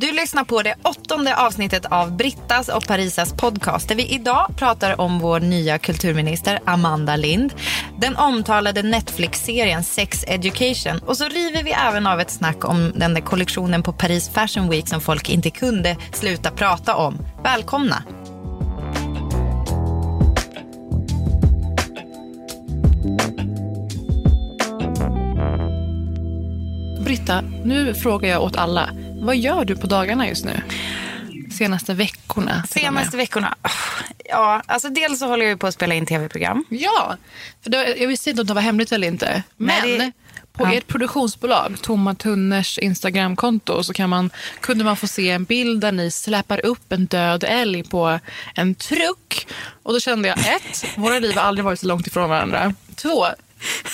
Du lyssnar på det åttonde avsnittet av Brittas och Parisas podcast där vi idag pratar om vår nya kulturminister Amanda Lind, den omtalade Netflix-serien Sex Education och så river vi även av ett snack om den där kollektionen på Paris Fashion Week som folk inte kunde sluta prata om. Välkomna! Britta, nu frågar jag åt alla. Vad gör du på dagarna just nu? Senaste veckorna? Senaste veckorna, ja, alltså dels så håller jag på att spela in tv-program. Ja, för det, jag visste inte om det var hemligt eller inte. Men Nej, det- på Ja. ert produktionsbolag, Tomma Tunners Instagramkonto, så kan man, kunde man få se en bild där ni släpar upp en död älg på en truck. Och då kände jag, ett, våra liv har aldrig varit så långt ifrån varandra. Två,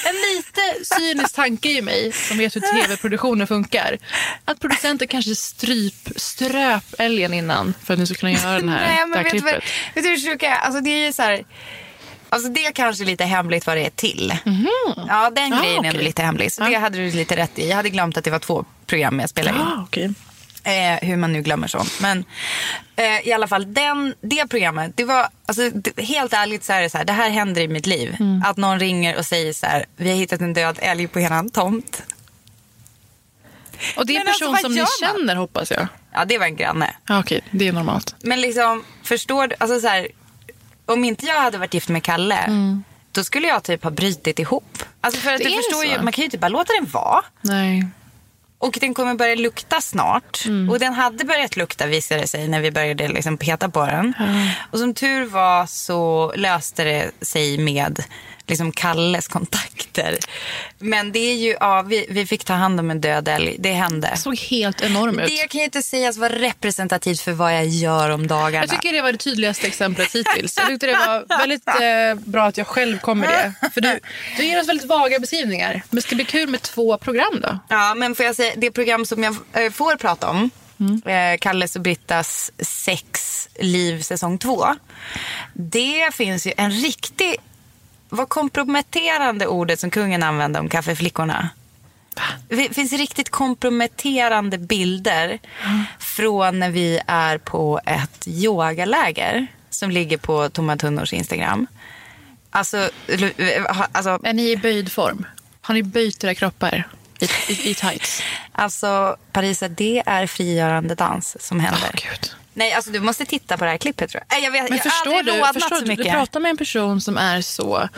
en lite cynisk tanke i mig som vet hur tv-produktioner funkar. Att producenter kanske stryp, ströp älgen innan för att ni ska kunna göra den här, Nej, det men här vet du, klippet. vet du hur är? Alltså det är ju så här... Alltså det är kanske lite hemligt vad det är till. Ja, den Ah, grejen är okej. lite hemlig. Så det hade du lite rätt i. Jag hade glömt att det var två program jag spelade in. Ah, okej. Eh, hur man nu glömmer sånt. Men eh, i alla fall, den, det programmet, det var alltså, det, helt ärligt så är det så här, det här händer i mitt liv. Mm. Att någon ringer och säger så här, vi har hittat en död älg på eran tomt. Och det är en alltså, person vad som ni känner hoppas jag. Ja, det var en granne. Ja, okej, det är normalt. Men liksom, förstår du? Alltså så här, om inte jag hade varit gift med Kalle, då skulle jag typ ha brutit ihop. Alltså för att Det du förstår så. ju, man kan ju typ bara låta den vara. Nej. Och den kommer börja lukta snart. Och den hade börjat lukta visade det sig när vi började liksom peta på den. Och som tur var så löste det sig med liksom Kalles kontakter. Men det är ju, ja, vi, vi fick ta hand om en död älg. Det hände. Det såg helt enorm ut. Det kan ju inte sägas vara representativt för vad jag gör om dagarna. Jag tycker det var det tydligaste exemplet hittills. Jag tyckte det var väldigt eh, bra att jag själv kom med det. För du, du ger oss väldigt vaga beskrivningar. Men det ska bli kul med två program då. Ja, men får jag säga, det program som jag eh, får prata om, Mm. eh, Kalles och Brittas sex liv säsong två. Det finns ju en riktig, vad komprometterande ordet som kungen använde om kaffeflickorna. Det finns riktigt komprometterande bilder från när vi är på ett yogaläger som ligger på Tomma Tunnors Instagram. Alltså, ha- alltså Är ni i böjd form? Har ni böjt era kroppar i, i, i tights? Alltså, Parisa, det är frigörande dans som händer. Åh, Gud. Nej, alltså du måste titta på det här klippet tror jag. Jag, vet, Men jag förstår du, förstår du, du pratar med en person som är så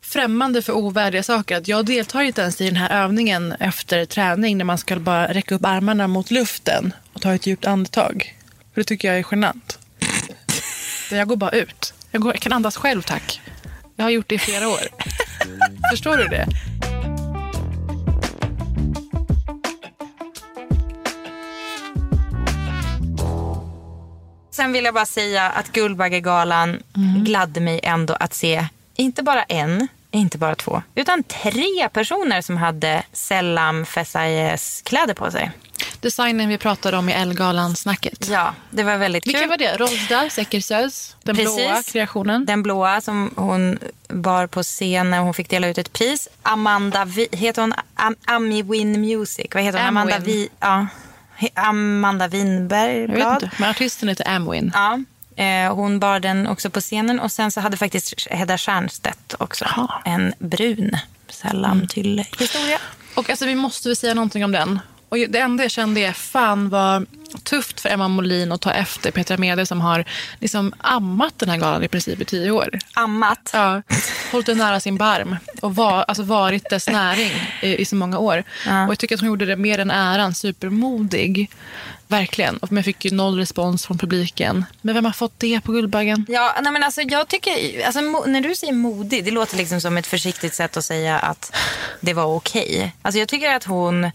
främmande för ovärdiga saker. Att jag deltar inte ens i den här övningen efter träning när man ska bara räcka upp armarna mot luften och ta ett djupt andetag. För det tycker jag är genant. Jag går bara ut. Jag, går, jag kan andas själv tack. Jag har gjort det i flera år. Förstår du det? Sen vill jag bara säga att Guldbaggegalan Mm. gladde mig ändå att se inte bara en, inte bara två, utan tre personer som hade Selam Fesayes kläder på sig. Designen vi pratade om i Elgalan-snacket. Ja, det var väldigt Vilka kul. var det? Rosda Säkersös, den blåa kreationen. Den blåa som hon bar på scen när hon fick dela ut ett pris. Amanda, Vi, heter hon Am, Ami Win Music? Vad heter hon? Amwin. Amanda Vi, ja. Amanda Winberg. Jag vet inte, men artisten heter Amwin. Ja, eh, hon bar den också på scenen. Och sen så hade faktiskt Hedda Stiernstedt också Jaha. en brun sällan till historia. Och alltså, vi måste väl säga någonting om den. Och det enda jag kände är fan vad tufft för Emma Molin att ta efter Petra Mede som har liksom ammat den här galan i princip i tio år. Ammat. Ja, hållit den nära sin barm och var, alltså varit dess näring i, i så många år. Ja. Och jag tycker att hon gjorde det mer än äran, supermodig. Verkligen. Och- jag fick ju noll respons från publiken. Men vem har fått det på Guldbaggen? Ja, nej men alltså jag tycker, alltså, när du säger modig, det låter liksom som ett försiktigt sätt att säga att det var okej. Alltså jag tycker att hon,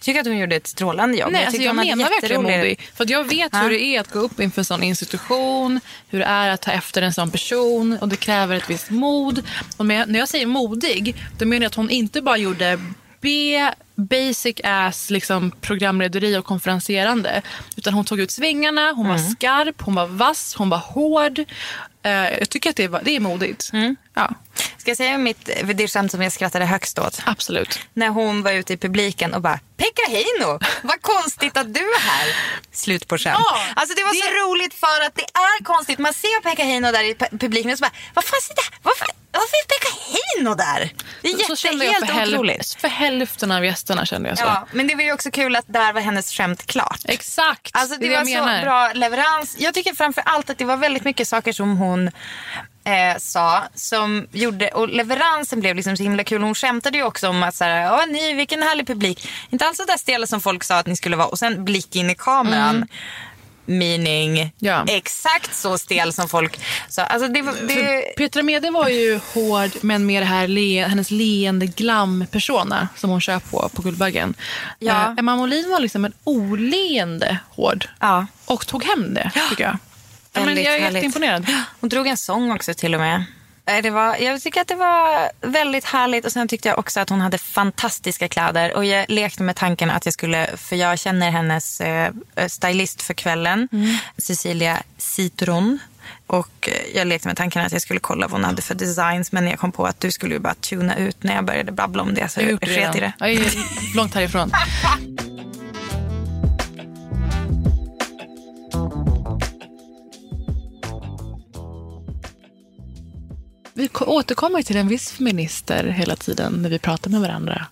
tycker att hon gjorde ett strålande jobb. Nej, alltså jag hon hade menar verkligen modig. För jag vet Ja. hur det är att gå upp inför en sån institution, hur det är att ta efter en sån person och det kräver ett visst mod. Och med, när jag säger modig, då menar jag att hon inte bara gjorde B, basic ass liksom, programlederi och konferenserande. Utan hon tog ut svingarna, hon Mm. var skarp, hon var vass, hon var hård. Eh, jag tycker att det, var, det är modigt. Mm. Ja, Ska jag säga mitt, det skämt som jag skrattade högst åt? absolut. När hon var ute i publiken och bara Pekka Heino, vad konstigt att du är här. Slut på skämt. Ja, alltså det var så roligt för att det är konstigt. Man ser Pekka Heino där i pu- publiken och så bara, vad fan det? Varför, varför är Pekka Heino där? Det är Så jätte, kände jag helt för, otroligt. för hälften av gästerna. kände jag så. Ja, men det var ju också kul att där var hennes skämt klart. Exakt, Alltså det, det var så bra leverans. Jag tycker framför allt att det var väldigt mycket saker som hon eh, sa som gjorde, och leveransen blev liksom så himla kul. Hon skämtade ju också om att så här, Åh, ni, vilken härlig publik. Inte alls så där stela som folk sa att ni skulle vara och sen blick in i kameran. Meaning Mm. Ja. exakt så stel som folk sa. Alltså det, det, Petra Mede var ju hård, men med det här le, hennes leende glam-persona som hon kör på på Guldbaggen. Ja. Eh, Emma Molin var liksom en oleende hård. ja. Och tog hem det, tycker jag. Ja, men jag är härligt. jätteimponerad. Hon drog en sång också till och med. Nej, Det var, jag tycker att det var väldigt härligt och sen tyckte jag också att hon hade fantastiska kläder. Och jag lekte med tanken att jag skulle, för jag känner hennes eh, stylist för kvällen, Cecilia Citron. Och eh, jag lekte med tanken att jag skulle kolla vad hon hade för designs men jag kom på att du skulle ju bara tuna ut när jag började babbla om det så Jag sket i det. Jag är långt härifrån. Vi ko- återkommer till en viss minister hela tiden när vi pratar med varandra.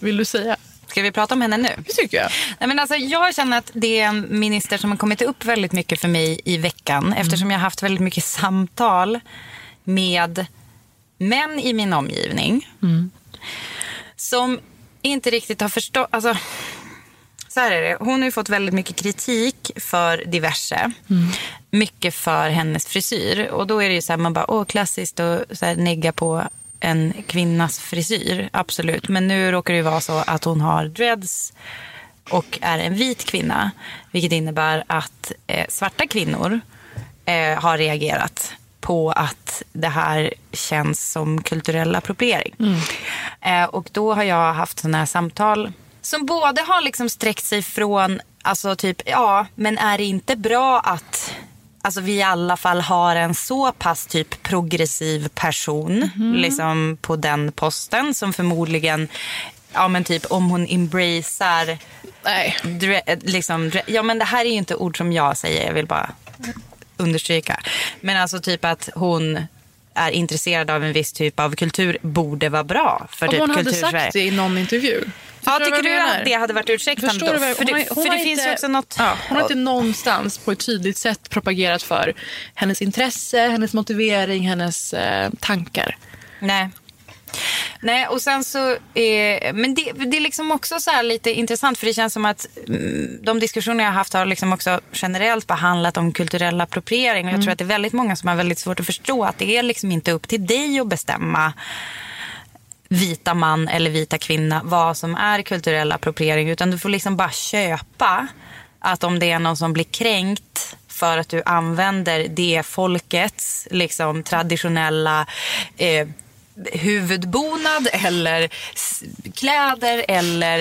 Vill du säga? Ska vi prata om henne nu? Det tycker jag. Nej, men alltså, jag känner att det är en minister som har kommit upp väldigt mycket för mig i veckan. Eftersom jag har haft väldigt mycket samtal med män i min omgivning. Som inte riktigt har förstått... Alltså, så här är det. Hon har ju fått väldigt mycket kritik för diverse. Mycket för hennes frisyr. Och då är det ju så här, man bara, åh klassiskt och så här, negga på en kvinnas frisyr. Absolut. Men nu råkar det ju vara så att hon har dreads och är en vit kvinna. Vilket innebär att eh, svarta kvinnor eh, har reagerat på att det här känns som kulturell appropriering. Eh, och då har jag haft sådana här samtal som både har liksom sträckt sig från, alltså typ, ja, men är det inte bra att Alltså vi i alla fall har en så pass typ progressiv person liksom på den posten som förmodligen, ja men typ om hon embracear Nej. Dre, liksom, dre, ja men det här är ju inte ord som jag säger, jag vill bara understryka. Men alltså typ att hon är intresserad av en viss typ av kultur borde vara bra för Om typ hon hade sagt det i någon intervju. Ja, tycker du att det hade varit ursäktande då? För det, för det finns ju inte- också något... Ja, hon har inte någonstans på ett tydligt sätt propagerat för hennes intresse, hennes motivering, hennes eh, tankar. Nej. Nej, och sen så... Eh, men det, det är liksom också så här lite intressant för det känns som att mm, de diskussioner jag har haft har liksom också generellt behandlat om kulturell appropriering. Och jag tror att det är väldigt många som har väldigt svårt att förstå att det är liksom inte upp till dig att bestämma vita man eller vita kvinna vad som är kulturell appropriering. Utan du får liksom bara köpa att om det är någon som blir kränkt för att du använder det folkets liksom, traditionella eh, huvudbonad eller kläder eller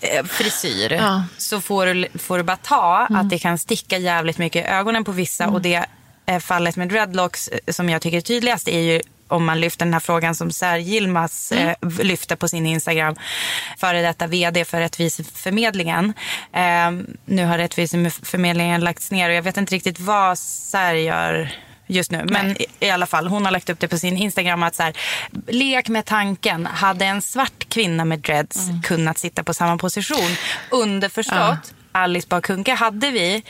eh, frisyr Ja. så får du, får du bara ta att det kan sticka jävligt mycket i ögonen på vissa och det fallet med dreadlocks eh, som jag tycker är tydligast är ju om man lyfter den här frågan som Sär Yilmaz Mm. eh, lyfte på sin Instagram. Före detta vd för Rättviseförmedlingen. Eh, nu har Rättviseförmedlingen lagts ner och jag vet inte riktigt vad Sär gör just nu. Men i, i alla fall, hon har lagt upp det på sin Instagram att så här, lek med tanken. Hade en svart kvinna med dreads Mm. kunnat sitta på samma position? Underförstått. Alice Bah Kuhnke hade vi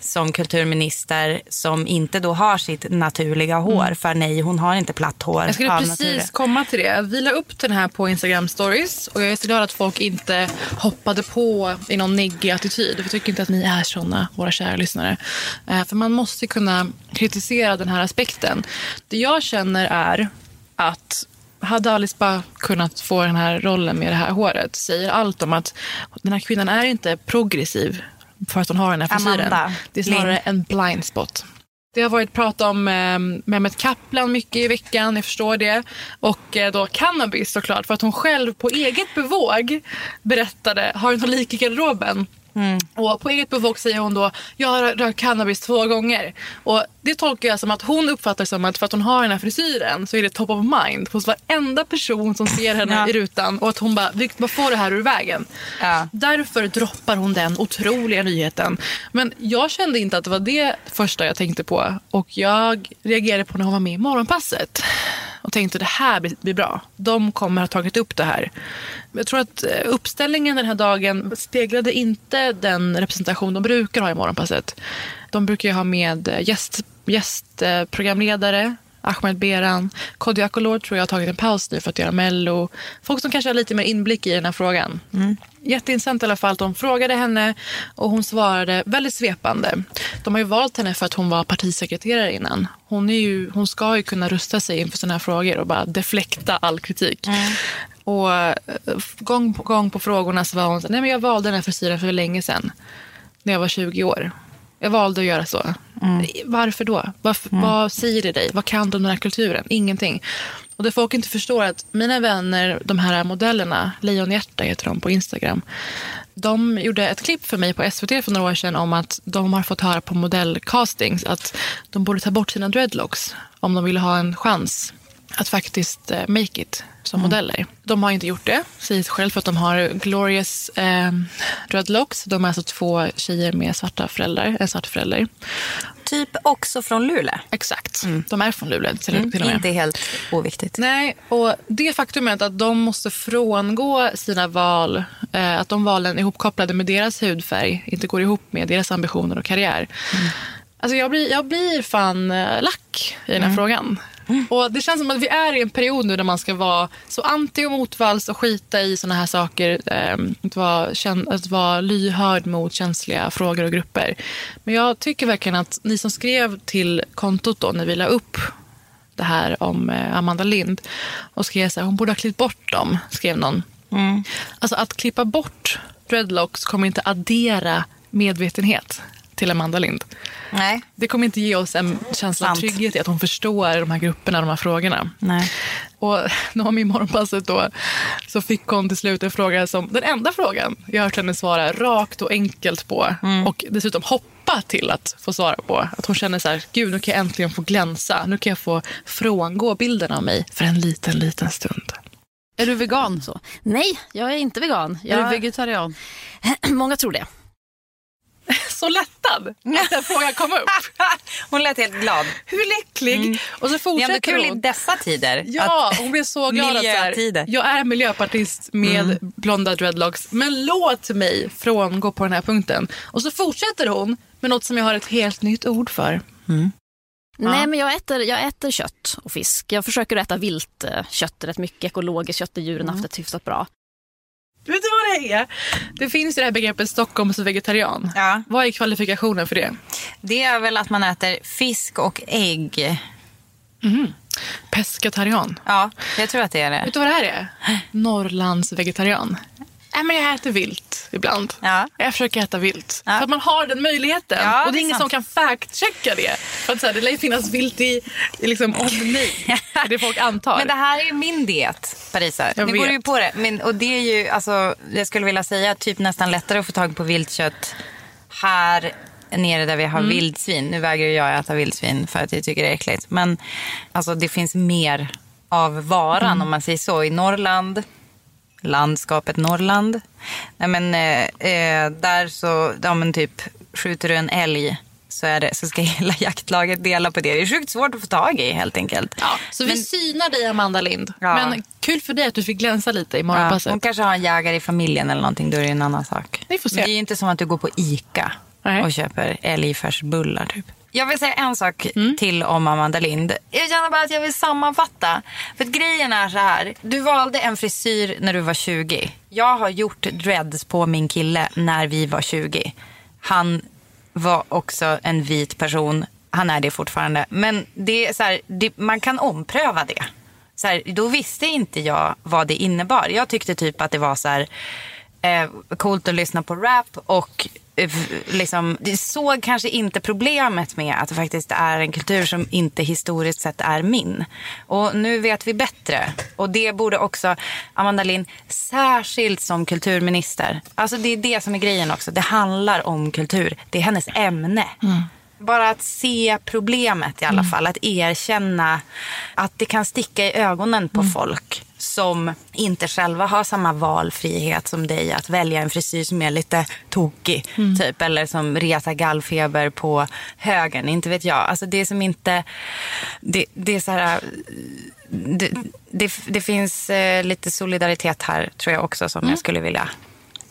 som kulturminister som inte då har sitt naturliga hår. För nej, hon har inte platt hår. Mm. Jag skulle precis naturen. komma till det. Vi la upp den här på Instagram stories och jag är så glad att folk inte hoppade på i någon neggig attityd. Vi tycker inte att ni är såna, våra kära lyssnare. Eh, För man måste kunna kritisera den här aspekten. Det jag känner är att hade Alice bara kunnat få den här rollen med det här håret säger allt om att den här kvinnan är inte progressiv för att hon har den här frisyren. Det är snarare en blind spot. Det har varit prat om eh, Mehmet Kaplan mycket i veckan, jag förstår det. Och eh, då cannabis såklart, för att hon själv på eget bevåg berättade, har en lik i garderoben. Och på eget bevåg säger hon då, jag har rökt cannabis två gånger. Och det tolkar jag som att hon uppfattar som att för att hon har den här frisyren så är det top of mind hos varenda person som ser henne Ja. i rutan. Och att hon bara, "Vi- får det här ur vägen? Ja. Därför droppar hon den otroliga nyheten. Men jag kände inte att det var det första jag tänkte på. Och jag reagerade på när hon var med i Morgonpasset. Och tänkte det här blir, blir bra. De kommer ha tagit upp det här. Jag tror att eh, uppställningen den här dagen speglade inte den representation de brukar ha i Morgonpasset. De brukar ju ha med eh, gäst, gästprogramledare. Ahmed Beran. Kodjo Akolor tror jag har tagit en paus nu för att göra Mello. Folk som kanske har lite mer inblick i den här frågan. Jätteintressant i alla fall att de frågade henne och hon svarade väldigt svepande. De har ju valt henne för att hon var partisekreterare innan. Hon, är ju, hon ska ju kunna rusta sig inför sådana här frågor och bara deflekta all kritik. Och eh, gång på gång på frågorna så var hon så nej men jag valde den här frisyren för länge sedan. När jag var 20 år. Jag valde att göra så. Varför då? Varför, Vad säger det dig? Vad kan du om den här kulturen? Ingenting. Och det folk inte förstår är att mina vänner, de här modellerna, Lejonhjärta heter de på Instagram. De gjorde ett klipp för mig på SVT för några år sedan om att de har fått höra på modellcastings att de borde ta bort sina dreadlocks om de ville ha en chans att faktiskt eh, make it som modeller. De har inte gjort det, säger sig själv för att de har glorious eh, dreadlocks. De är alltså två tjejer med svarta föräldrar, en svart förälder. Typ också från Luleå. Exakt, de är från Luleå till, till och med. Mm. Inte helt oviktigt. Nej, och det faktumet att de måste frångå sina val, eh, att de valen ihopkopplade med deras hudfärg, inte går ihop med deras ambitioner och karriär. Alltså jag blir, jag blir fan eh, lack i den här frågan. Och Det känns som att vi är i en period nu där man ska vara så anti och motvalls och skita i såna här saker. Eh, att, vara, att vara lyhörd mot känsliga frågor och grupper. Men jag tycker verkligen att ni som skrev till kontot då när vi la upp det här om eh, Amanda Lind och skrev så här, hon borde ha klippt bort dem, skrev någon. Alltså att klippa bort dreadlocks kommer inte addera medvetenhet till Amanda Lind. Nej. Det kommer inte ge oss en känsla av Sant. trygghet i att hon förstår de här grupperna, de här frågorna. Nej. Och var med i Morgonpasset då så fick hon till slut en fråga som, den enda frågan jag har hört henne svara rakt och enkelt på och dessutom hoppa till att få svara på. Att hon känner så här, gud nu kan jag äntligen få glänsa, nu kan jag få frångå bilden av mig för en liten, liten stund. Är du vegan så? Nej, jag är inte vegan. Är du Jag, vegetarian? många tror det. Så lättad att den frågan kom upp. Hon lät helt glad. Hur lycklig? Och så fortsätter kul i dessa tider. Ja, att- hon blev så glad att så här, Miljötider. jag är miljöpartist med blonda dreadlocks. Men låt mig frångå på den här punkten. Och så fortsätter hon med något som jag har ett helt nytt ord för. Nej, men jag äter, jag äter kött och fisk. Jag försöker äta vilt eh, kött rätt mycket. Ekologiskt kött där djuren haft det hyfsat bra. Vet du vad det är? Det finns ju det här begreppet Stockholms vegetarian. Ja. Vad är kvalifikationen för det? Det är väl att man äter fisk och ägg. Pescatarian. Ja, jag tror att det är det. Vet du vad det här är? Norrlands vegetarian. Nej, men jag äter vilt ibland. Ja. Jag försöker äta vilt. Ja. För att man har den möjligheten. Ja, och det det är ingen sant. som kan fact-checka det. För att så här, det lär ju finnas vilt i, i liksom. Det är det folk antar. Men det här är ju min diet, Parisa. Jag Nu går vet. du ju på det. Men, och det är ju, alltså, jag skulle vilja säga, typ nästan lättare att få tag på viltkött här nere där vi har vildsvin. Nu vägrar jag äta vildsvin för att jag tycker det är äckligt. Men alltså, det finns mer av varan om man säger så. I Norrland, landskapet Norrland. Nej, men, eh, eh, där så, ja, men typ skjuter du en älg så, är det, så ska hela jaktlaget dela på det. Det är sjukt svårt att få tag i helt enkelt. Ja, så vi Men- synar dig Amanda Lind. Ja. Men kul för dig att du fick glänsa lite i Ja, morgonpasset. hon kanske har en jägare i familjen eller någonting, då är det en annan sak. Vi får se. Men det är inte som att du går på ICA Nej. och köper älgfärsbullar typ. Jag vill säga en sak Mm. till om Amanda Lind. Jag känner bara att jag vill sammanfatta. För grejen är så här. Du valde en frisyr när du var 20. Jag har gjort dreads på min kille när vi var 20. Han var också en vit person. Han är det fortfarande. Men det är så här, det, man kan ompröva det. Så här, då visste inte jag vad det innebar. Jag tyckte typ att det var så här, eh, coolt att lyssna på rap och liksom, det såg kanske inte problemet med att det faktiskt är en kultur som inte historiskt sett är min. Och nu vet vi bättre. Och det borde också Amanda Lind, särskilt som kulturminister. Alltså det är det som är grejen också. Det handlar om kultur. Det är hennes ämne. Bara att se problemet i alla fall. Att erkänna att det kan sticka i ögonen på folk som inte själva har samma valfrihet som dig att välja en frisyr som är lite tokig. Typ, eller som retar gallfeber på högen. Inte vet jag. Alltså det är som inte... Det, det är så här... Det, det, det finns eh, lite solidaritet här tror jag också som jag skulle vilja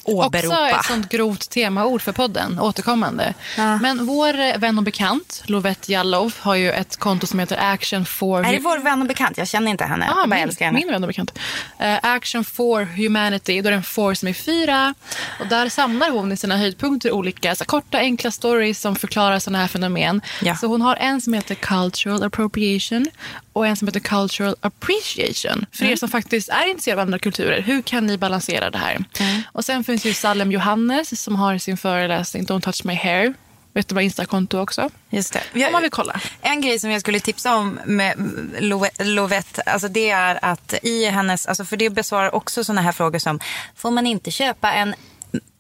åberopa. Också ett sånt grovt temaord för podden, återkommande. Men vår vän och bekant, Lovette Jallow, har ju ett konto som heter Action for... Är det vår vän och bekant? Jag känner inte henne. Ah, jag bara min, älskar henne. min vän och bekant. Eh, Action for Humanity, då är det en for som är fyra. Och där samlar hon i sina höjdpunkter olika så korta enkla stories som förklarar sådana här fenomen. Ja. Så hon har en som heter Cultural Appropriation och en som heter Cultural Appreciation. För Mm. er som faktiskt är intresserade av andra kulturer, hur kan ni balansera det här? Mm. Och sen finns ju Salem Johannes som har sin föreläsning Don't touch my hair. Vet du vad Instakonto också? Just det. Om man vill kolla. En grej som jag skulle tipsa om med Love- Lovette, alltså det är att i hennes, alltså för det besvarar också sådana här frågor som, får man inte köpa en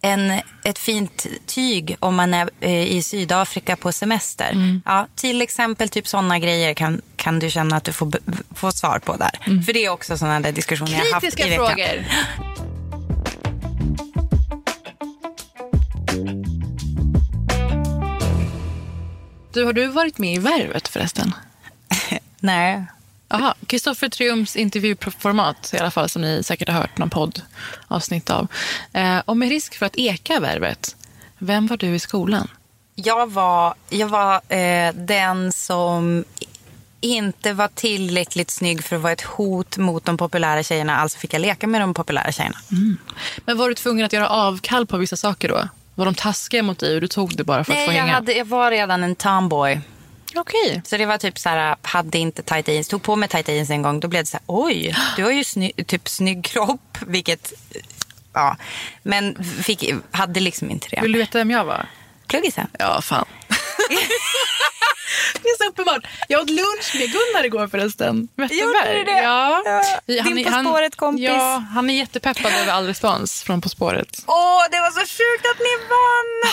en, ett fint tyg om man är eh, i Sydafrika på semester. Mm. Ja, till exempel typ sådana grejer kan, kan du känna att du får, får svar på där. För det är också sådana där diskussioner jag har haft i Mm. Kritiska veckan. frågor. Du, har du varit med i Värvet förresten? Nej. Jaha, Kristoffer Triumfs intervjuformat i alla fall som ni säkert har hört någon poddavsnitt av. Eh, och med risk för att eka Värvet, vem var du i skolan? Jag var, jag var eh, den som inte var tillräckligt snygg för att vara ett hot mot de populära tjejerna. Alltså fick jag leka med de populära tjejerna. Men var du tvungen att göra avkall på vissa saker då? Var de taskiga mot dig och du tog det bara för att Nej, få jag, hänga? hade, jag var redan en tomboy. Okej. Så det var typ så här, hade inte tight jeans, tog på mig tight jeans en gång. Då blev det så här, oj, du har ju sny, typ snygg kropp. Vilket, ja. Men fick, hade liksom inte det. Vill du veta vem jag var? Pluggisen. Ja, fan. det är så uppenbart. Jag åt lunch med Gunnar igår förresten. Wetterberg. Gjorde du det? Ja. Ja. Han Din På spåret-kompis. Ja, han är jättepeppad över all respons från På spåret. Åh, det var så sjukt att ni vann!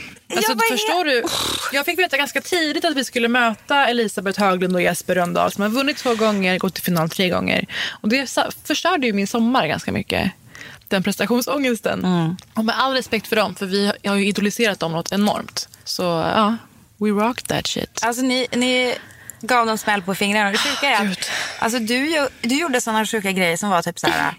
Alltså, Jag förstår du? Jag fick veta ganska tidigt att vi skulle möta Elisabeth Höglund och Jesper Rönndahl som har vunnit två gånger, gått till final tre gånger. Och det förstörde ju min sommar ganska mycket. Den prestationsångesten. Mm. Och med all respekt för dem, för vi har ju idoliserat dem något enormt. Så ja, we rock that shit. Alltså ni, ni gav dem smäll på fingrarna. Det sjuka är att alltså, du, du gjorde sådana sjuka grejer som var typ så här.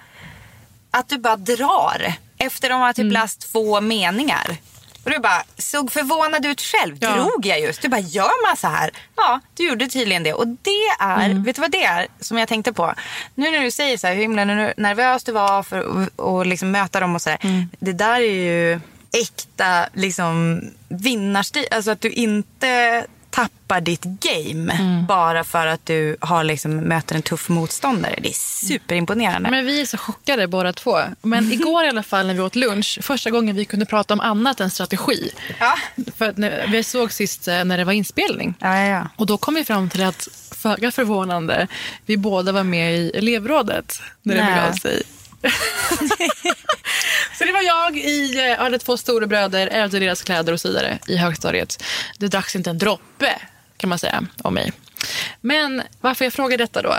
Att du bara drar efter de har typ läst två meningar. Och du bara såg förvånad ut själv. Ja. Drog jag just? Du bara, gör man så här? Ja, du gjorde tydligen det. Och det är, vet du vad det är som jag tänkte på? Nu när du säger så här, hur himla nervös du var för att och liksom möta dem och så där. Det där är ju äkta liksom vinnarstil. Alltså att du inte tappar ditt game bara för att du har liksom möter en tuff motståndare. Det är superimponerande. Men vi är så chockade båda två. Men igår i alla fall när vi åt lunch, första gången vi kunde prata om annat än strategi. Ja. För när, vi såg sist eh, när det var inspelning. Ja, ja, ja. Och då kom vi fram till att, föga förvånande, vi båda var med i elevrådet när det begav sig. så det var jag i, jag hade två storebröder, ärvde deras kläder och så vidare i högstadiet. Det dracks inte en droppe kan man säga om mig. Men varför jag frågar detta då?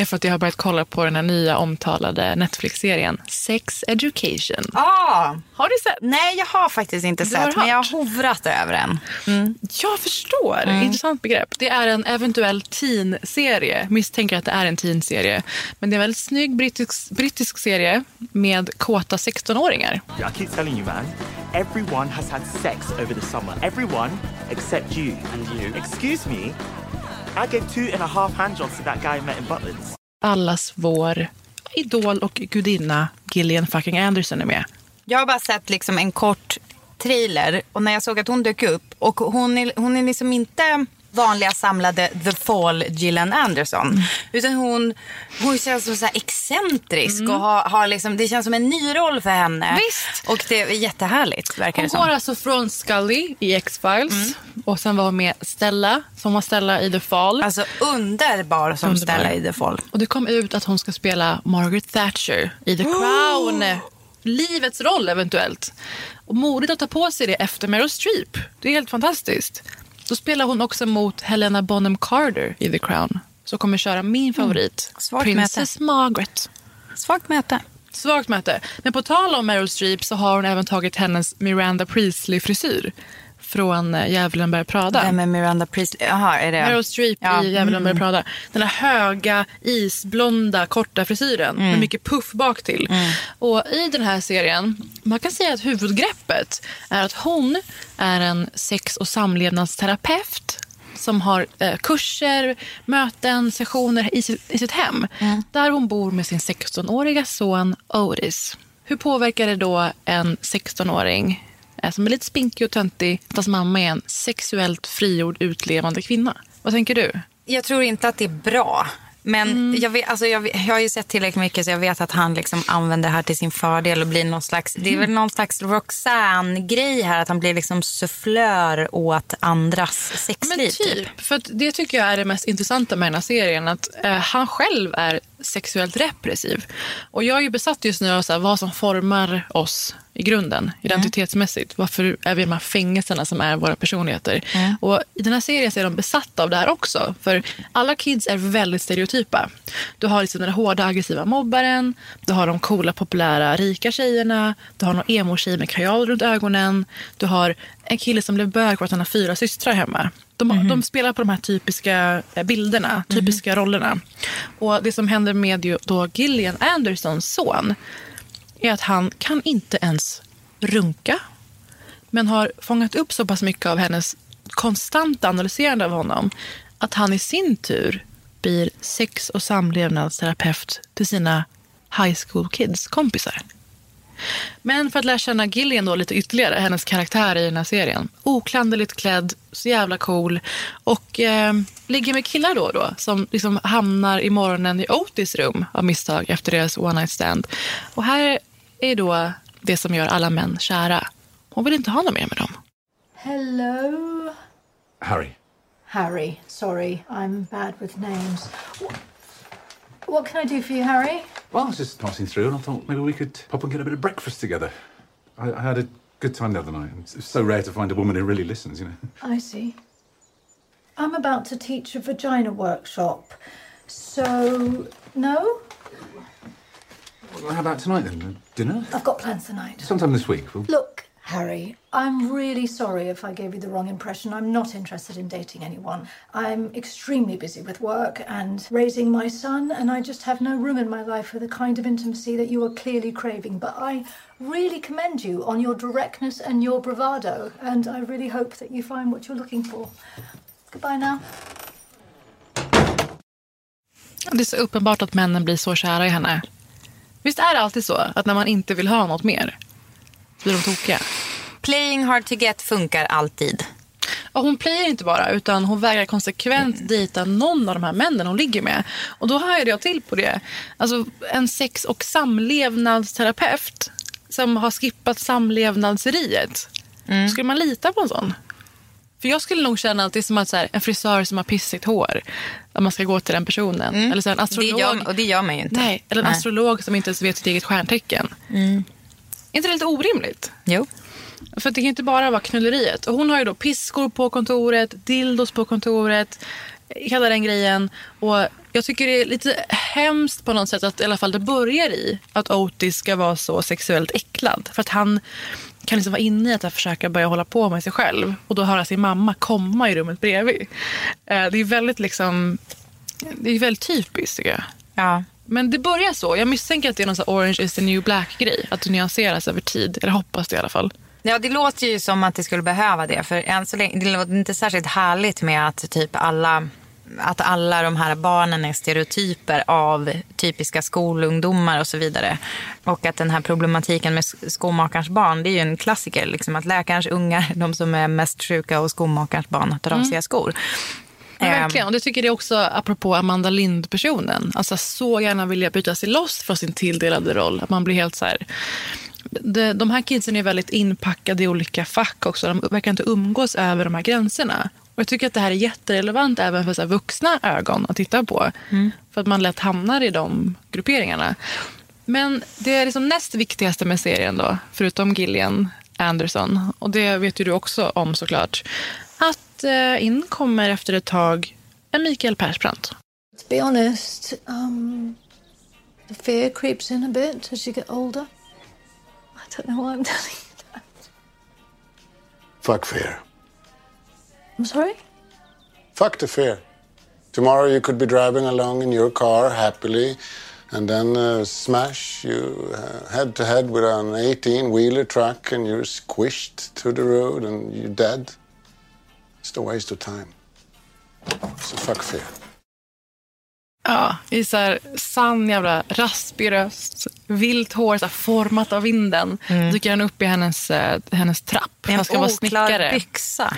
Är för att jag har börjat kolla på den här nya omtalade Netflix-serien Sex Education. Ah, Har du sett? nej, jag har faktiskt inte Du sett, men jag har hovrat över den. Jag förstår. Intressant begrepp. Det är en eventuell teen-serie. Misstänker att det är en teen-serie. Men det är en väldigt snygg brittisk, brittisk serie med kåta 16-åringar. I keep telling you, man. Everyone has had sex over the summer. Everyone except you. And you. Excuse me. I gave two and a half handjobs to that guy I met in Butlins. Allas vår idol och gudinna Gillian fucking Anderson är med. Jag har bara sett liksom en kort trailer och när jag såg att hon dök upp och hon är, hon är liksom inte vanliga samlade The Fall Gillian Anderson. Utan hon, hon känns så, så excentrisk och har, har liksom, det känns som en ny roll för henne. Visst. Och det är jättehärligt verkar Hon det går som. alltså från Scully i X-Files och sen var hon med Stella som var Stella i The Fall. Alltså underbar som Underbar. Stella i The Fall. Och det kom ut att hon ska spela Margaret Thatcher i The Crown. Livets roll eventuellt. Och modigt att ta på sig det efter Meryl Streep. Det är helt fantastiskt. Då spelar hon också mot Helena Bonham Carter i The Crown. Som kommer köra min favorit, Svagt Princess Margaret. Svagt möte. Svagt möte. Men på tal om Meryl Streep så har hon även tagit hennes Miranda Priestley-frisyr från eh, Djävulen bär Prada. Vem är Miranda Priestley? Jaha, är det... Meryl Streep Ja. Mm. i Djävulen bär Prada. Den här höga, isblonda, korta frisyren Mm. med mycket puff bak till. Och i den här serien, man kan säga att huvudgreppet är att hon är en sex och samlevnadsterapeut som har eh, kurser, möten, sessioner i sitt, i sitt hem. Mm. Där hon bor med sin 16-åriga son Otis. Hur påverkar det då en 16-åring eh, som är lite spinkig och töntig att hans mamma är en sexuellt frigjord utlevande kvinna? Vad tänker du? Jag tror inte att det är bra. Men jag, vet, alltså jag, vet- jag har ju sett tillräckligt mycket så jag vet att han liksom använder det här till sin fördel och blir någon slags, det är väl någon slags Roxanne-grej här att han blir liksom sufflör åt andras sexliv. Men typ. För att det tycker jag är det mest intressanta med den här serien. Att eh, han själv är sexuellt repressiv. Och jag är ju besatt just nu av så här, vad som formar oss i grunden, identitetsmässigt. Varför är vi i de här fängelserna som är våra personligheter? Och I den här serien så är de besatta av det här också. För alla kids är väldigt stereotypa. Du har liksom den hårda aggressiva mobbaren, du har de coola populära rika tjejerna, du har någon emo-tjej med kajal runt ögonen, du har en kille som blev bög för att han har fyra systrar hemma. De, de spelar på de här typiska eh, bilderna, typiska rollerna. Och det som händer med då Gillian Andersons son är att han kan inte ens runka men har fångat upp så pass mycket av hennes konstanta analyserande av honom att han i sin tur blir sex och samlevnadsterapeut till sina high school kids kompisar. Men för att lära känna Gillian då lite ytterligare, hennes karaktär i den här serien. Oklanderligt klädd, så jävla cool. Och eh, ligger med killar då och då som liksom hamnar i morgonen i Otis rum av misstag efter deras one night stand. Och här är då det som gör alla män kära. Hon vill inte ha något mer med dem. Hello? Harry. Harry. Sorry, I'm bad with names. Wh- What can I do for you, Harry? Well, I was just passing through and I thought maybe we could pop and get a bit of breakfast together. I, I had a good time the other night. It's, so rare to find a woman who really listens, you know. I see. I'm about to teach a vagina workshop. So, no? Well, how about tonight then? Dinner? I've got plans tonight. Sometime this week. We'll... Look, Harry, I'm really sorry if I gave you the wrong impression. I'm not interested in dating anyone. I'm extremely busy with work and raising my son, and I just have no room in my life for the kind of intimacy that you are clearly craving. But I really commend you on your directness and your bravado, and I really hope that you find what you're looking for. Goodbye now. Det är så uppenbart att männen blir så kära i henne. Visst är det alltid så att när man inte vill ha något mer så blir de tokiga? Playing hard to get funkar alltid. Och hon playar inte bara, utan hon vägrar konsekvent dejta någon av de här männen hon ligger med. Och då hajade jag till på det. Alltså en sex och samlevnadsterapeut som har skippat samlevnadseriet. Skulle man lita på en sån? För jag skulle nog känna att det är som att så här, en frisör som har pissigt hår. Att man ska gå till den personen. Eller så en Det astrolog. gör, och det gör man ju inte. Nej, eller en Nej. astrolog som inte ens vet sitt eget stjärntecken. Är inte det lite orimligt? Jo. För det kan inte bara vara knulleriet. Och hon har ju då piskor på kontoret, dildos på kontoret, hela den grejen. Och jag tycker det är lite hemskt på något sätt att i alla fall det börjar i att Otis ska vara så sexuellt äcklad. För att han kan liksom vara inne i att försöka börja hålla på med sig själv och då höra sin mamma komma i rummet bredvid. Eh, Det är väldigt liksom, det är väldigt typiskt tycker jag. Ja. Men det börjar så. Jag misstänker att det är någon här orange is the new black-grej. Att det nyanseras över tid. Eller hoppas det i alla fall. Ja, det låter ju som att det skulle behöva det. För än så länge, det låter inte särskilt härligt med att typ alla att alla de här barnen är stereotyper av typiska skolungdomar och så vidare. Och att den här problematiken med skomakarens barn, det är ju en klassiker. Liksom att läkarens ungar, de som är mest sjuka och skomakarens barn, har trasiga skor. Ja, Ehm, verkligen. Och det tycker jag också apropå Amanda Lind-personen. Alltså så gärna vilja byta sig loss från sin tilldelade roll. Att man blir helt så här... De, de här kidsen är väldigt inpackade i olika fack också. De verkar inte umgås över de här gränserna. Och jag tycker att det här är jätterelevant även för så vuxna ögon att titta på. För att man lätt hamnar i de grupperingarna. Men det är liksom näst viktigaste med serien då, förutom Gillian Anderson, och det vet ju du också om såklart, att eh, in kommer efter ett tag en Mikael Persbrandt. To be honest, um, the fear creeps in a bit as you get older. I don't know why I'm telling you that. Fuck fear. I'm sorry? Fuck the fear. Tomorrow you could be driving along in your car happily, and then uh, smash you uh, head to head with an 18 wheeler truck, and you're squished to the road and you're dead. It's a waste of time. So fuck fear. Ja, i så här sann jävla raspig röst, vilt hår så här format av vinden. Dyker han upp i hennes, eh, hennes trapp. En Han ska vara snickare. byxa.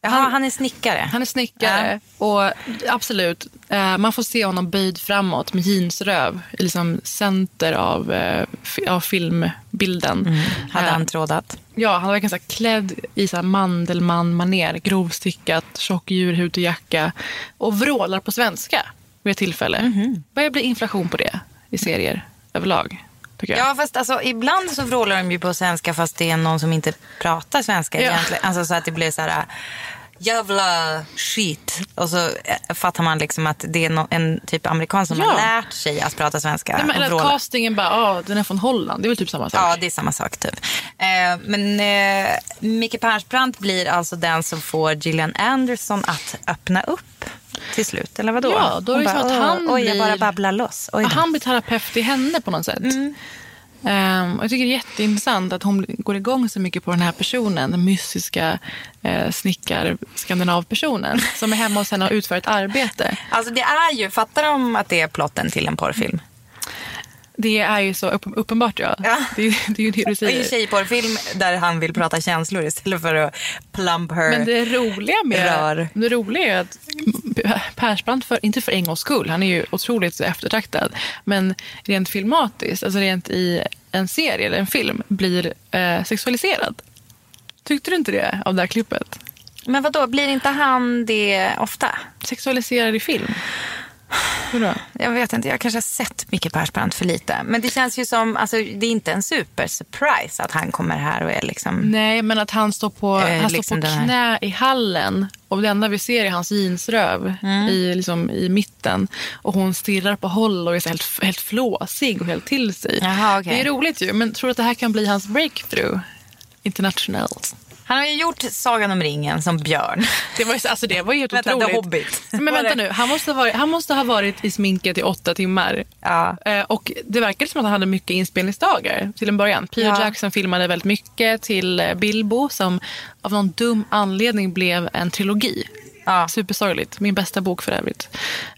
Jaha, han, är snickare. Han är snickare och absolut, eh, man får se honom böjd framåt med jeansröv i liksom center av, eh, av filmbilden. Mm. Hade han trådat? Ja, han var verkligen så klädd i så mandelman-manér, grovstickat, tjock djurhud och jacka och vrålar på svenska vid ett tillfälle. Mhm. Börjar bli inflation på det i serier överlag. Ja, fast alltså, ibland så vrålar de ju på svenska fast det är någon som inte pratar svenska Ja. egentligen. Alltså så att det blir så här jävla skit. Och så eh, fattar man liksom att det är en typ amerikan som Ja. har lärt sig att prata svenska. Nej, men, eller att castingen bara, ah, den är från Holland. Det är väl typ samma sak. Ja, det är samma sak typ. Eh, men eh, Micke Persbrandt blir alltså den som får Gillian Anderson att öppna upp till slut, eller vadå? Ja, då är det bara, att han "Åh, Oj, jag blir- bara babblar loss. Oj Ja, då." han blir terapeut i henne på något sätt. Mm. Um, och jag tycker det är jätteintressant att hon går igång så mycket på den här personen. Den mystiska eh, snickar-skandinavpersonen som är hemma hos henne och utför ett arbete. Alltså det är ju, fattar de att det är plotten till en porrfilm? Det är ju så upp, uppenbart, ja. Ja. Det, är, det är ju det du säger. ju tjejporrfilm där han vill prata känslor istället för att plump her. Men det roliga med Rör. det roliga är att Persbrandt, för, inte för en gångs skull, han är ju otroligt eftertraktad, men rent filmatiskt, alltså rent i en serie eller en film, blir eh, sexualiserad. Tyckte du inte det av det här klippet? Men vad då blir inte han det ofta? Sexualiserad i film? Hur då? Jag vet inte, jag kanske har sett Micke Persbrandt för lite. Men det känns ju som, alltså det är inte en super surprise att han kommer här och är liksom... Nej, men att han står på, Eh, han liksom står på knä i hallen och det enda vi ser är hans jeansröv Mm. i, liksom, i mitten. Och hon stirrar på håll och är helt, helt flåsig och helt till sig. Jaha, okej. Det är roligt ju, men tror du att det här kan bli hans breakthrough internationellt? Han har ju gjort Sagan om ringen som björn. Det var, ju- alltså, det var ju helt Vänta, The otroligt. Hobbit. Men vänta nu, han måste, ha varit, han måste ha varit i sminket i åtta timmar. Ja. Eh, och det verkar som att han hade mycket inspelningsdagar till en början. Peter Ja. Jackson filmade väldigt mycket till eh, Bilbo som av någon dum anledning blev en trilogi. Ja. Supersorgligt. Min bästa bok för övrigt.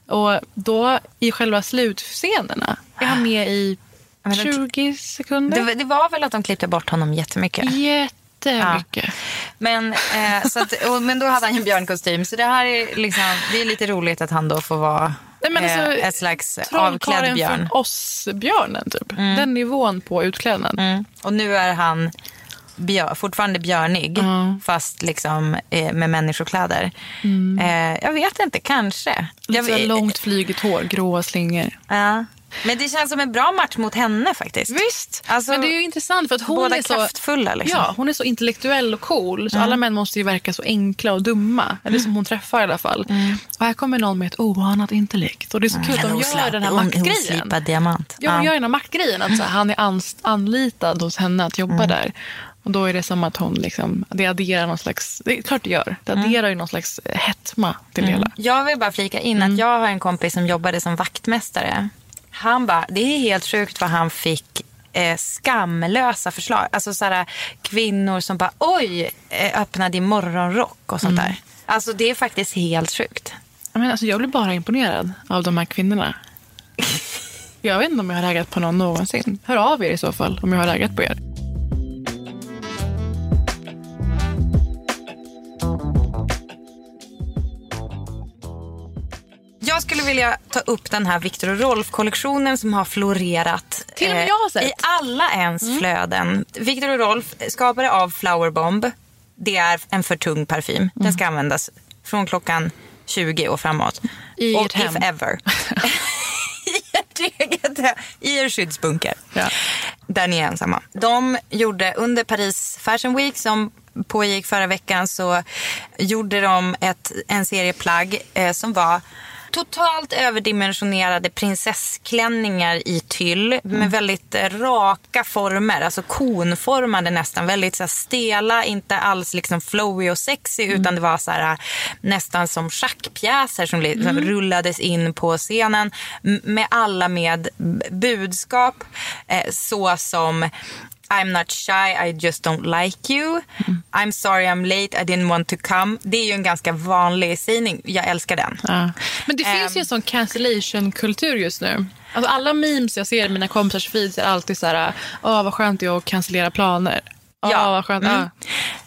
Och då i själva slutscenerna är han med i Men det- 20 sekunder. Det, det var väl att de klippte bort honom jättemycket. Jättemycket. Men, eh, så att, och, men då hade han ju en björnkostym. Så det här är, liksom, det är lite roligt att han då får vara Nej, men alltså, eh, ett slags avklädd björn. från oss-björnen typ. Den nivån på utklädnad. Mm. Och nu är han björ, fortfarande björnig, fast liksom eh, med människokläder. Eh, jag vet inte, kanske. Lite Jag, långt flygigt hår, gråa slingor. Ja. Men det känns som en bra match mot henne faktiskt. Visst, Alltså, men det är ju intressant för att hon båda är så... kraftfulla, liksom. Ja, hon är så intellektuell och cool så alla män måste ju verka så enkla och dumma. Eller som hon träffar i alla fall. Och här kommer någon med ett oanat intellekt. Och det är så kul att de gör den här maktgrejen. Oslipad diamant. Ja, hon gör den här maktgrejen. Att så han är anlitad hos henne att jobba där. Och då är det som att hon liksom, det adderar någon slags, det är klart det gör. Det adderar ju någon slags eh, hetma till det hela. Jag vill bara flika in att jag har en kompis som jobbade som vaktmästare. Han bara, det är helt sjukt vad han fick eh, skamlösa förslag. Alltså sådär kvinnor som bara, oj, eh, öppna din morgonrock och sånt där. Alltså det är faktiskt helt sjukt. Menar, alltså, jag blir bara imponerad av de här kvinnorna. Jag vet inte om jag har raggat på någon någonsin. Hör av er i så fall om jag har raggat på er. Jag skulle vilja ta upp den här Victor och Rolf-kollektionen som har florerat eh, Till och med jag har sett. i alla ens flöden. Victor och Rolf, skapare av Flower Bomb. Det är en för tung parfym. Den ska användas från klockan 20 och framåt. I och ert hem. if ever. I er skyddsbunker. Ja. Där ni är ensamma. De gjorde under Paris Fashion Week som pågick förra veckan så gjorde de ett, en serie plagg eh, som var totalt överdimensionerade prinsessklänningar i tyll med väldigt eh, raka former, alltså konformade nästan. Väldigt så här, stela, inte alls liksom flowy och sexy utan det var så här, nästan som schackpjäser som liksom rullades in på scenen med alla med budskap eh, så som I'm not shy, I just don't like you. I'm sorry I'm late, I didn't want to come. Det är ju en ganska vanlig sägning. Jag älskar den. Ja. Men det finns ju en sån cancellation-kultur just nu. Alltså alla memes jag ser i mina kompisars feeds är alltid så här, åh vad skönt det är att cancellera planer. Åh, Ja. vad skönt. Mm.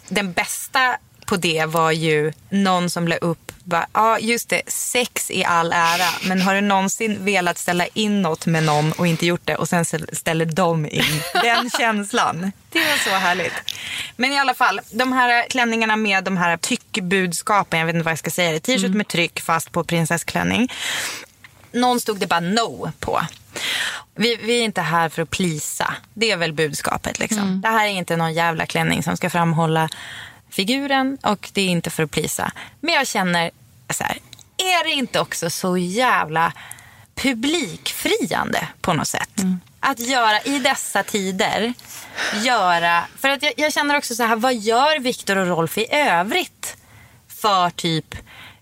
Den bästa på det var ju någon som la upp, bara, ja just det, sex i all ära, men har du någonsin velat ställa in något med någon och inte gjort det och sen ställer de in den känslan? Det var så härligt. Men i alla fall, de här klänningarna med de här tyckbudskapen, jag vet inte vad jag ska säga, t-shirt med tryck fast på prinsessklänning. Någon stod det bara no på. Vi, vi är inte här för att plisa. Det är väl budskapet. Liksom. Det här är inte någon jävla klänning som ska framhålla figuren och det är inte för att plisa. Men jag känner så här, är det inte också så jävla publikfriande på något sätt? Att göra i dessa tider, göra, för att jag, jag känner också så här, vad gör Viktor och Rolf i övrigt för typ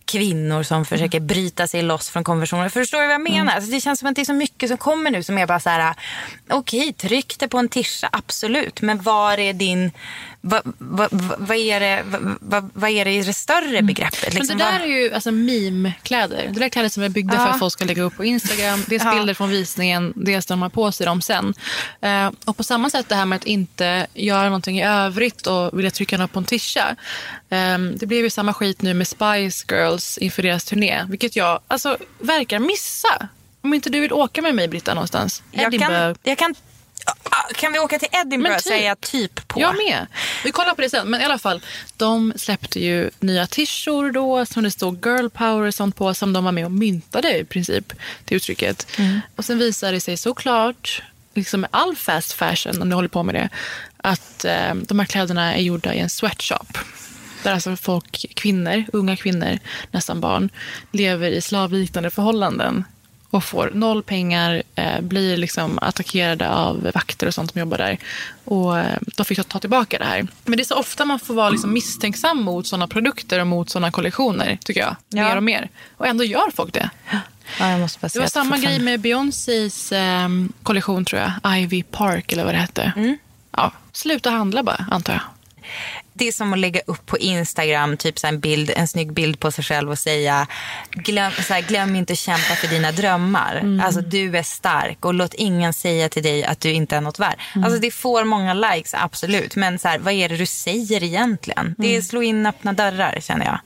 kvinnor som försöker bryta sig loss från konventioner. Förstår du vad jag menar? Alltså det känns som att det är så mycket som kommer nu som är bara så här, okej, tryck det på en tischa, absolut. Men var är din, vad, vad, vad, är, det, vad, vad, är det i det större begreppet? Men Liksom, det där är ju alltså meme-kläder. Det där är kläder som är byggda Ja. för att folk ska lägga upp på Instagram. Dels Ja. bilder från visningen, dels de har på sig dem sen. Eh, och på samma sätt det här med att inte göra någonting i övrigt och vilja trycka något på en tischa. Eh, det blev ju samma skit nu med Spice Girls inför deras turné. Vilket jag alltså, verkar missa. Om inte du vill åka med mig Britta någonstans. jag kan, Edinburgh. jag kan, kan vi åka till Edinburgh typ. säger jag typ på. Jag med. Vi kollar på det sen. Men i alla fall, de släppte ju nya tishor då som det stod girl power och sånt på som de var med och myntade i princip, det uttrycket. Och sen visade det sig såklart, liksom med all fast fashion, om ni håller på med det, att eh, de här kläderna är gjorda i en sweatshop. Där alltså folk, kvinnor, unga kvinnor, nästan barn, lever i slavliknande förhållanden och får noll pengar, eh, blir liksom attackerade av vakter och sånt som jobbar där. Och eh, de fick ta tillbaka det här. Men det är så ofta man får vara liksom misstänksam mot sådana produkter och mot sådana kollektioner, tycker jag. Ja. Mer och mer. Och ändå gör folk det. Ja, Det var samma grej med Beyoncés eh, kollektion, tror jag. Ivy Park, eller vad det hette. Mm. Ja, sluta handla bara, antar jag. Det är som att lägga upp på Instagram typ så en, bild, en snygg bild på sig själv och säga glöm, så här, glöm inte att kämpa för dina drömmar. Alltså du är stark och låt ingen säga till dig att du inte är något värd. Alltså det får många likes, absolut. Men så här, vad är det du säger egentligen? Det är slå in öppna dörrar känner jag.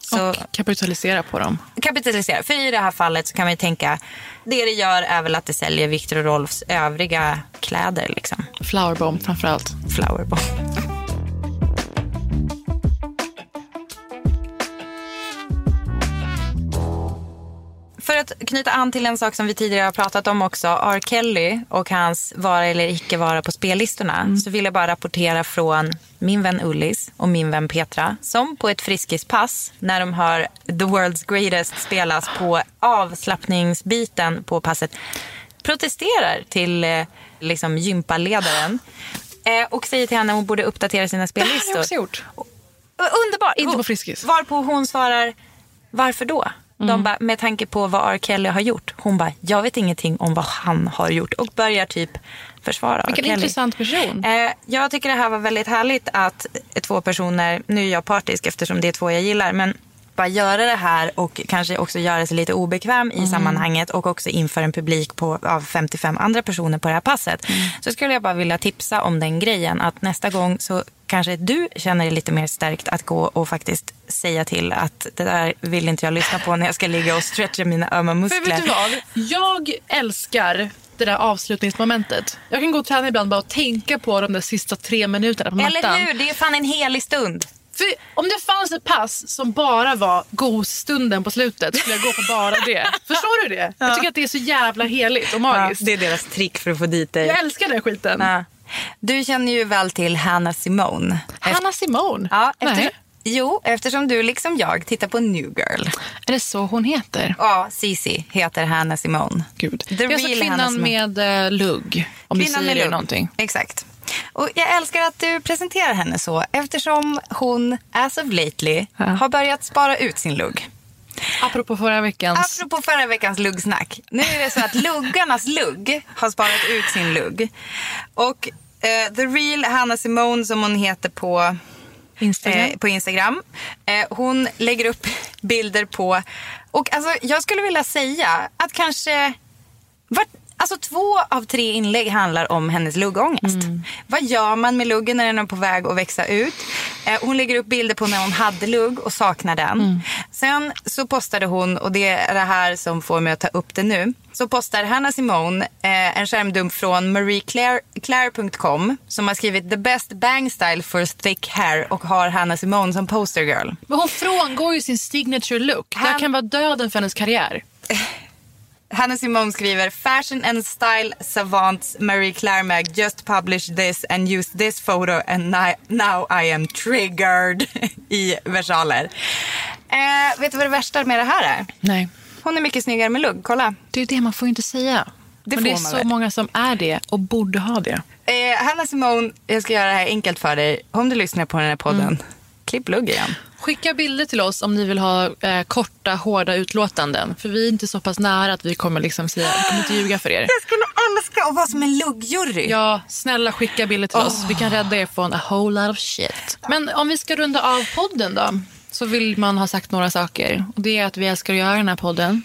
Så Och kapitalisera på dem. kapitalisera. För i det här fallet så kan man ju tänka, det det gör är väl att det säljer Victor och Rolfs övriga kläder liksom. Flowerbomb framförallt. Flowerbomb. För att knyta an till en sak som vi tidigare har pratat om också, R. Kelly och hans vara eller icke vara på spellistorna, Mm. så vill jag bara rapportera från min vän Ullis och min vän Petra som på ett friskispass när de hör The World's Greatest spelas på avslappningsbiten på passet protesterar till eh, liksom gympaledaren eh, och säger till henne att hon borde uppdatera sina Det spellistor. har jag också gjort. Underbart! Inte på Friskis. Varpå hon svarar, varför då? Mm. De bara, med tanke på vad R. Kelly har gjort. Hon bara, jag vet ingenting om vad han har gjort. Och börjar typ försvara. Vilken Kelly. intressant person. Eh, jag tycker det här var väldigt härligt att två personer, nu är jag partisk eftersom det är två jag gillar, men bara göra det här och kanske också göra sig lite obekväm i sammanhanget och också inför en publik på, av 55 andra personer på det här passet. Så skulle jag bara vilja tipsa om den grejen att nästa gång så kanske du känner dig lite mer stärkt att gå och faktiskt säga till att det där vill inte jag lyssna på när jag ska ligga och stretcha mina ömma För muskler. vet du vad? Jag älskar det där avslutningsmomentet. Jag kan gå och träna ibland bara och tänka på de där sista tre minuterna på mattan. Eller hur? Det är fan en helig stund. För om det fanns ett pass som bara var gosstunden på slutet skulle jag gå på bara det. Förstår du det? Jag tycker att det är så jävla heligt och magiskt. Ja, det är deras trick för att få dit dig. Jag älskar den skiten. Ja. Du känner ju väl till Hannah Simone. Hanna Simone? Ja, Nej. efter, jo, eftersom du liksom jag tittar på New Girl. Är det så hon heter? Ja, Cici heter Hannah Simone. Gud. The det är alltså kvinnan med lugg. Om du Kvinnan säger med lugg. någonting. Exakt. Och jag älskar att du presenterar henne så eftersom hon as of lately Ja. har börjat spara ut sin lugg. Apropå förra veckans... Apropå förra veckans luggsnack. Nu är det så att luggarnas lugg har sparat ut sin lugg. Och eh, The Real Hannah Simone som hon heter på Instagram. Eh, på Instagram. Eh, hon lägger upp bilder på... Och alltså, jag skulle vilja säga att kanske... Vart, alltså, två av tre inlägg handlar om hennes luggångest. Vad gör man med luggen när den är på väg att växa ut? Eh, hon lägger upp bilder på när hon hade lugg och saknar den. Sen så postade hon, och det är det här som får mig att ta upp det nu. Så postar Hannah Simone eh, en skärmdump från marieclaire.com som har skrivit the best bang style for thick hair och har Hannah Simone som poster girl. Men hon frångår ju sin signature look. Det här Han- kan vara döden för hennes karriär. Hannah Simone skriver Fashion and style savants Marie Claire just published this and used this photo and now I am triggered i versaler. Eh, vet du vad det värsta med det här är? Nej. Hon är mycket snyggare med lugg, kolla. Det är det man får inte säga. Det Men det är så väl. många som är det och borde ha det. Eh, Hanna Simone, jag ska göra det här enkelt för dig. Om du lyssnar på den här podden, klipp lugg igen. Skicka bilder till oss om ni vill ha eh, korta, hårda utlåtanden. För vi är inte så pass nära att vi kommer liksom säga, vi kommer inte ljuga för er. Jag skulle älska att vara som en luggjury. Ja, snälla skicka bilder till oss. Vi kan rädda er från a whole lot of shit. Men om vi ska runda av podden då. Så vill man ha sagt några saker. Och det är att vi älskar att göra den här podden.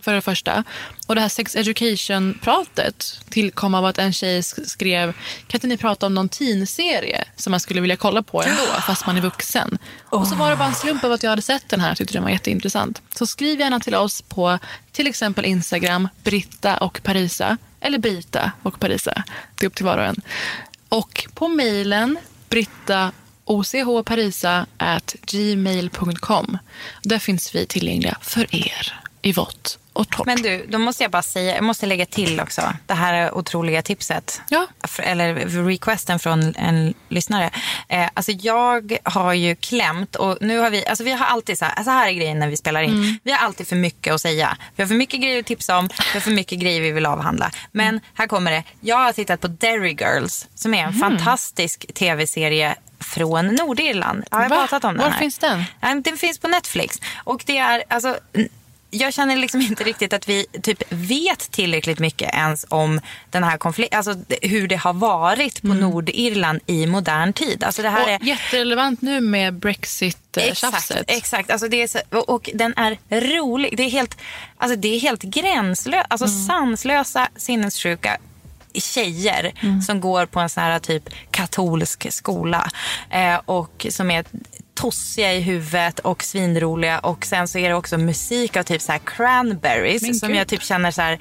För det första. Och det här sex education-pratet tillkom av att en tjej sk- skrev kan inte ni prata om någon teen-serie som man skulle vilja kolla på ändå fast man är vuxen. Och så var det bara en slump av att jag hade sett den här och tyckte den var jätteintressant. Så skriv gärna till oss på till exempel Instagram, Britta och Parisa. Eller Brita och Parisa. Det är upp till var och en. Och på mejlen britta ochparisa at gmail.com. Där finns vi tillgängliga för er i vått och torrt. Men du, då måste jag bara säga, jag måste lägga till också det här otroliga tipset. Ja. Eller requesten från en lyssnare. Eh, alltså jag har ju klämt och nu har vi, alltså vi har alltid så här, så här är grejen när vi spelar in. Vi har alltid för mycket att säga. Vi har för mycket grejer att tipsa om, vi har för mycket grejer vi vill avhandla. Men här kommer det, jag har tittat på Derry Girls som är en fantastisk tv-serie från Nordirland. Jag har pratat om den Var här. finns den? Ja, Den finns på Netflix. Och det är, alltså, jag känner liksom inte riktigt att vi typ vet tillräckligt mycket ens om den här konflikten, alltså hur det har varit på Nordirland i modern tid. Alltså det här är... Och jätterelevant nu med Exakt, Brexit-tjafset. exakt. Alltså det är så, och- och den är rolig. Det är helt, alltså det är helt gränslöst. Alltså sanslösa, sinnessjuka tjejer som går på en sån här typ katolsk skola eh, och som är tossiga i huvudet och svinroliga och sen så är det också musik av typ så här cranberries som gud. jag typ känner så här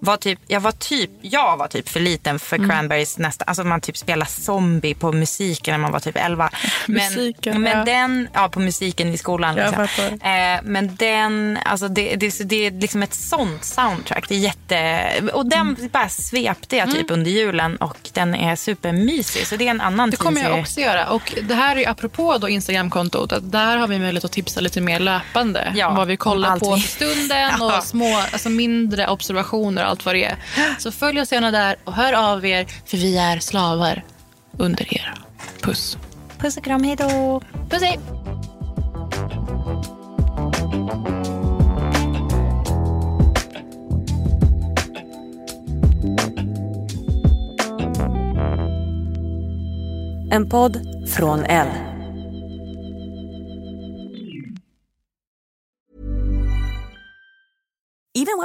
var typ, jag var typ, jag var typ för liten för Mm. Cranberries nästa, alltså man typ spelar zombie på musiken när man var typ 11. Men, Musiken, men ja. den, ja på musiken i skolan. Liksom. Eh, men den, alltså det, det, det är liksom ett sånt soundtrack. Det är jätte, och den Mm. bara svepte jag typ under julen och den är supermysig. Så det är en annan Det kommer jag också göra. Och det här är apropå då Instagramkontot. Att där har vi möjlighet att tipsa lite mer löpande. Ja, vad vi kollar på för stunden Ja. och små, alltså mindre observationer allt vad det är. Så följ oss gärna där och hör av er. För vi är slavar under er. Puss. Puss och kram, hej då. Puss hej. En podd från L.